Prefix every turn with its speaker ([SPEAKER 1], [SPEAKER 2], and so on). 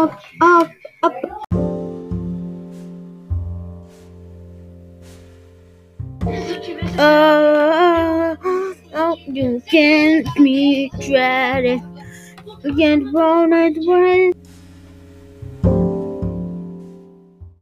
[SPEAKER 1] up, up, up. Uh, oh, you can't me dreaded. You can't roll it one.